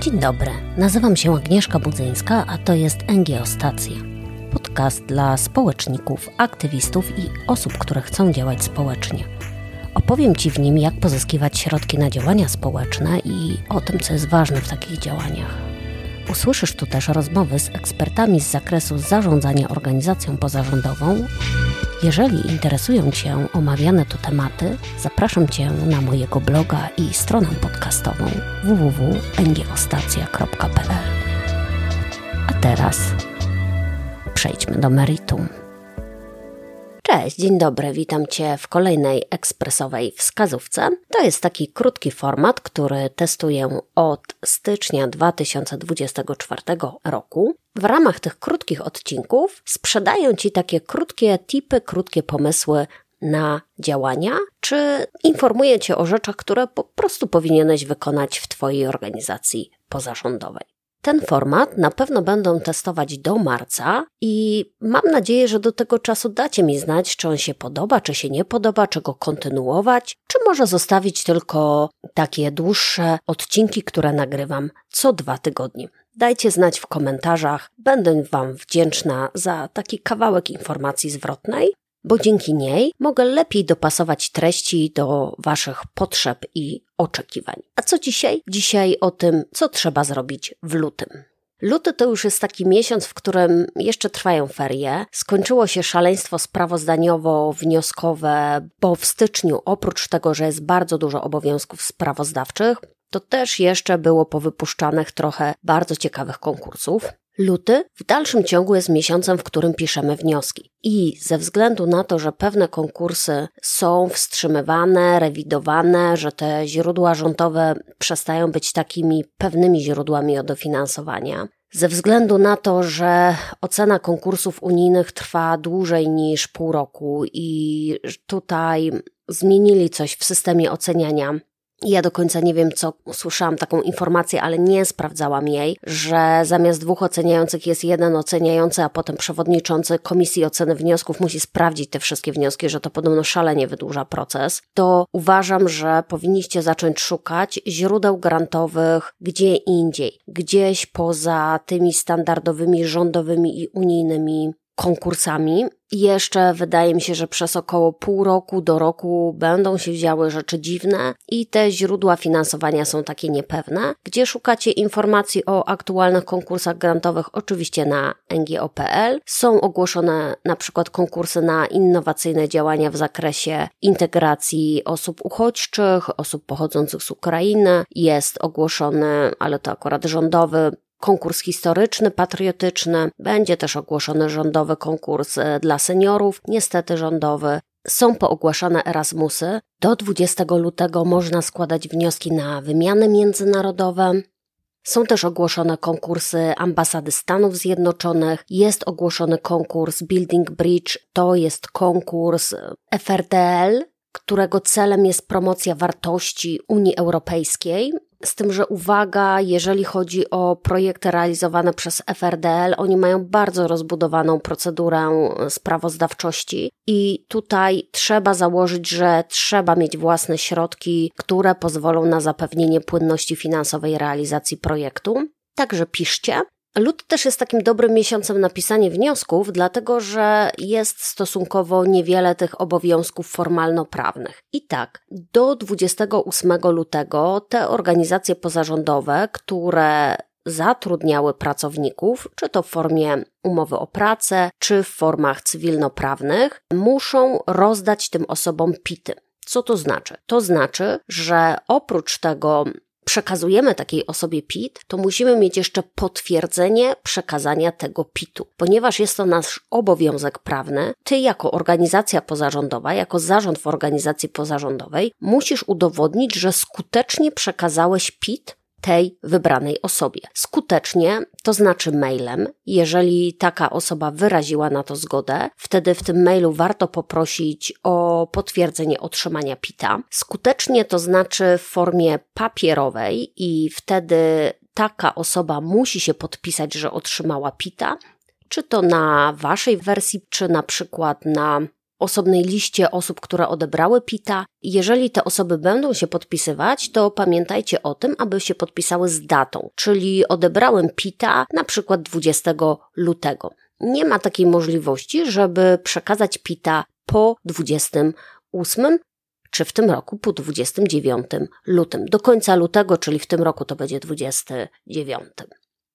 Dzień dobry, nazywam się Agnieszka Budzyńska, a to jest NGO Stacja. Podcast dla społeczników, aktywistów i osób, które chcą działać społecznie. Opowiem Ci w nim, jak pozyskiwać środki na działania społeczne i o tym, co jest ważne w takich działaniach. Usłyszysz tu też rozmowy z ekspertami z zakresu zarządzania organizacją pozarządową jeżeli interesują Cię omawiane tu tematy, zapraszam Cię na mojego bloga i stronę podcastową www.ngostacja.pl. A teraz przejdźmy do meritum. Cześć, dzień dobry, witam Cię w kolejnej ekspresowej wskazówce. To jest taki krótki format, który testuję od stycznia 2024 roku. W ramach tych krótkich odcinków sprzedaję Ci takie krótkie tipy, krótkie pomysły na działania, czy informuję Cię o rzeczach, które po prostu powinieneś wykonać w Twojej organizacji pozarządowej. Ten format na pewno będą testować do marca i mam nadzieję, że do tego czasu dacie mi znać, czy on się podoba, czy się nie podoba, czy go kontynuować, czy może zostawić tylko takie dłuższe odcinki, które nagrywam co dwa tygodnie. Dajcie znać w komentarzach, będę Wam wdzięczna za taki kawałek informacji zwrotnej bo dzięki niej mogę lepiej dopasować treści do Waszych potrzeb i oczekiwań. A co dzisiaj? Dzisiaj o tym, co trzeba zrobić w lutym. Luty to już jest taki miesiąc, w którym jeszcze trwają ferie. Skończyło się szaleństwo sprawozdaniowo-wnioskowe, bo w styczniu, oprócz tego, że jest bardzo dużo obowiązków sprawozdawczych, to też jeszcze było powypuszczanych trochę bardzo ciekawych konkursów. Luty w dalszym ciągu jest miesiącem, w którym piszemy wnioski. I ze względu na to, że pewne konkursy są wstrzymywane, rewidowane, że te źródła rządowe przestają być takimi pewnymi źródłami o dofinansowania, ze względu na to, że ocena konkursów unijnych trwa dłużej niż pół roku i tutaj zmienili coś w systemie oceniania ja do końca nie wiem, co usłyszałam taką informację, ale nie sprawdzałam jej, że zamiast dwóch oceniających jest jeden oceniający, a potem przewodniczący Komisji Oceny Wniosków musi sprawdzić te wszystkie wnioski, że to podobno szalenie wydłuża proces. To uważam, że powinniście zacząć szukać źródeł grantowych gdzie indziej, gdzieś poza tymi standardowymi rządowymi i unijnymi konkursami. Jeszcze wydaje mi się, że przez około pół roku do roku będą się działy rzeczy dziwne i te źródła finansowania są takie niepewne. Gdzie szukacie informacji o aktualnych konkursach grantowych? Oczywiście na ngo.pl. Są ogłoszone na przykład konkursy na innowacyjne działania w zakresie integracji osób uchodźczych, osób pochodzących z Ukrainy. Jest ogłoszony, ale to akurat rządowy, konkurs historyczny, patriotyczny, będzie też ogłoszony rządowy konkurs dla seniorów, niestety rządowy. Są poogłaszane Erasmusy. Do 20 lutego można składać wnioski na wymiany międzynarodowe. Są też ogłoszone konkursy Ambasady Stanów Zjednoczonych, jest ogłoszony konkurs Building Bridge, to jest konkurs FRDL, którego celem jest promocja wartości Unii Europejskiej. Z tym, że uwaga, jeżeli chodzi o projekty realizowane przez FRDL, oni mają bardzo rozbudowaną procedurę sprawozdawczości i tutaj trzeba założyć, że trzeba mieć własne środki, które pozwolą na zapewnienie płynności finansowej realizacji projektu. Także piszcie. Lud też jest takim dobrym miesiącem na pisanie wniosków, dlatego że jest stosunkowo niewiele tych obowiązków formalno-prawnych. I tak, do 28 lutego te organizacje pozarządowe, które zatrudniały pracowników, czy to w formie umowy o pracę, czy w formach cywilnoprawnych, muszą rozdać tym osobom PIT-y. Co to znaczy? To znaczy, że oprócz tego przekazujemy takiej osobie PIT, to musimy mieć jeszcze potwierdzenie przekazania tego PIT-u, ponieważ jest to nasz obowiązek prawny. Ty, jako organizacja pozarządowa, jako zarząd w organizacji pozarządowej, musisz udowodnić, że skutecznie przekazałeś PIT tej wybranej osobie. Skutecznie, to znaczy mailem. Jeżeli taka osoba wyraziła na to zgodę, wtedy w tym mailu warto poprosić o potwierdzenie otrzymania PITA. Skutecznie to znaczy w formie papierowej i wtedy taka osoba musi się podpisać, że otrzymała PITA, czy to na waszej wersji, czy na przykład na osobnej liście osób, które odebrały PITA. Jeżeli te osoby będą się podpisywać, to pamiętajcie o tym, aby się podpisały z datą, czyli odebrałem PITA na przykład 20 lutego. Nie ma takiej możliwości, żeby przekazać PITA po 28, czy w tym roku po 29 lutym. Do końca lutego, czyli w tym roku to będzie 29.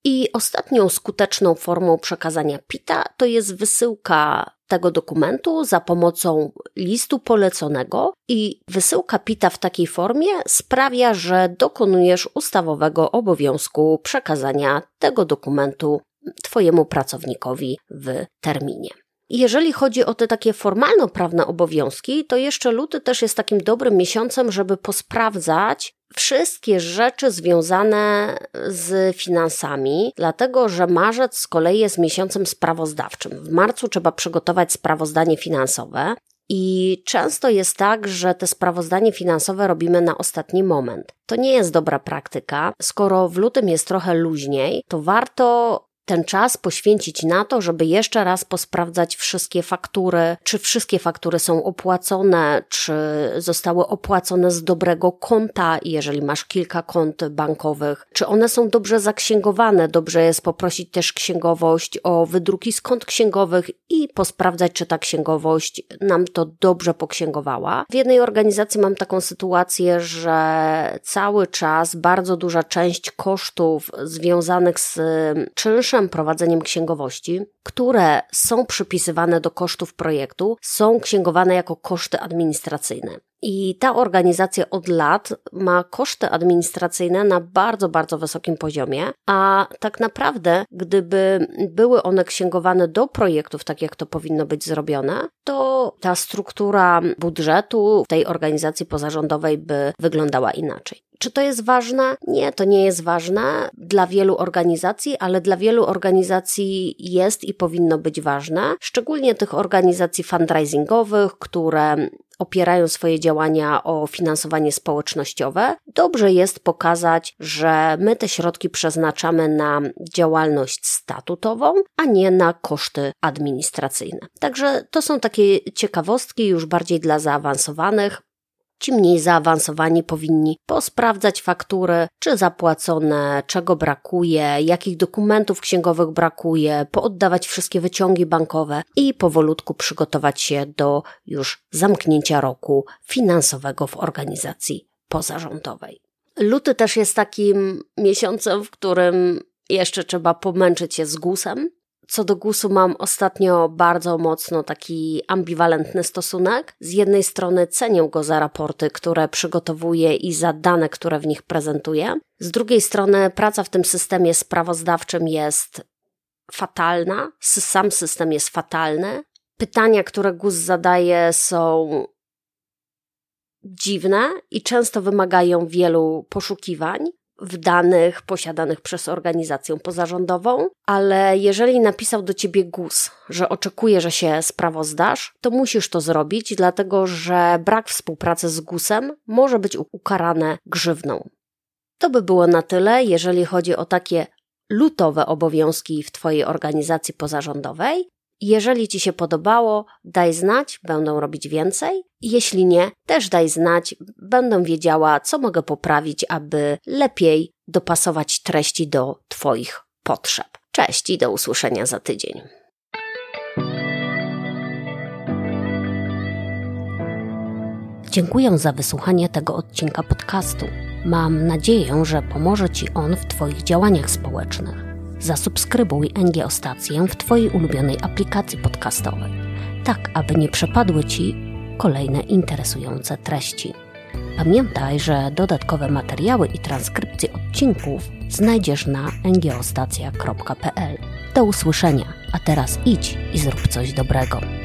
I ostatnią skuteczną formą przekazania PITA to jest wysyłka tego dokumentu za pomocą listu poleconego i wysyłka PITA w takiej formie sprawia, że dokonujesz ustawowego obowiązku przekazania tego dokumentu Twojemu pracownikowi w terminie. Jeżeli chodzi o te takie formalno-prawne obowiązki, to jeszcze luty też jest takim dobrym miesiącem, żeby posprawdzać wszystkie rzeczy związane z finansami, dlatego że marzec z kolei jest miesiącem sprawozdawczym. W marcu trzeba przygotować sprawozdanie finansowe. I często jest tak, że te sprawozdanie finansowe robimy na ostatni moment. To nie jest dobra praktyka. Skoro w lutym jest trochę luźniej, to warto ten czas poświęcić na to, żeby jeszcze raz posprawdzać wszystkie faktury, czy wszystkie faktury są opłacone, czy zostały opłacone z dobrego konta, jeżeli masz kilka kont bankowych, czy one są dobrze zaksięgowane. Dobrze jest poprosić też księgowość o wydruki z kont księgowych i posprawdzać, czy ta księgowość nam to dobrze poksięgowała. W jednej organizacji mam taką sytuację, że cały czas bardzo duża część kosztów związanych z czynszem prowadzeniem księgowości, które są przypisywane do kosztów projektu, są księgowane jako koszty administracyjne. I ta organizacja od lat ma koszty administracyjne na bardzo, bardzo wysokim poziomie, a tak naprawdę, gdyby były one księgowane do projektów, tak jak to powinno być zrobione, to ta struktura budżetu tej organizacji pozarządowej by wyglądała inaczej. Czy to jest ważne? Nie, to nie jest ważne dla wielu organizacji, ale dla wielu organizacji jest i powinno być ważne, szczególnie tych organizacji fundraisingowych, które opierają swoje działania o finansowanie społecznościowe, dobrze jest pokazać, że my te środki przeznaczamy na działalność statutową, a nie na koszty administracyjne. Także to są takie ciekawostki już bardziej dla zaawansowanych. Ci mniej zaawansowani powinni posprawdzać faktury, czy zapłacone, czego brakuje, jakich dokumentów księgowych brakuje, pooddawać wszystkie wyciągi bankowe i powolutku przygotować się do już zamknięcia roku finansowego w organizacji pozarządowej. Luty też jest takim miesiącem, w którym jeszcze trzeba pomęczyć się z gusem, co do GUS-u mam ostatnio bardzo mocno taki ambiwalentny stosunek. Z jednej strony cenię go za raporty, które przygotowuje i za dane, które w nich prezentuje. Z drugiej strony praca w tym systemie sprawozdawczym jest fatalna, sam system jest fatalny. Pytania, które GUS zadaje są dziwne i często wymagają wielu poszukiwań w danych posiadanych przez organizację pozarządową, ale jeżeli napisał do ciebie GUS, że oczekuje, że się sprawozdasz, to musisz to zrobić, dlatego że brak współpracy z GUSem może być ukarane grzywną. To by było na tyle, jeżeli chodzi o takie lutowe obowiązki w Twojej organizacji pozarządowej. Jeżeli Ci się podobało, daj znać, będę robić więcej. Jeśli nie, też daj znać, będę wiedziała, co mogę poprawić, aby lepiej dopasować treści do Twoich potrzeb. Cześć i do usłyszenia za tydzień. Dziękuję za wysłuchanie tego odcinka podcastu. Mam nadzieję, że pomoże Ci on w Twoich działaniach społecznych zasubskrybuj NGO Stację w Twojej ulubionej aplikacji podcastowej, tak aby nie przepadły Ci kolejne interesujące treści. Pamiętaj, że dodatkowe materiały i transkrypcje odcinków znajdziesz na ngoostacja.pl. Do usłyszenia, a teraz idź i zrób coś dobrego.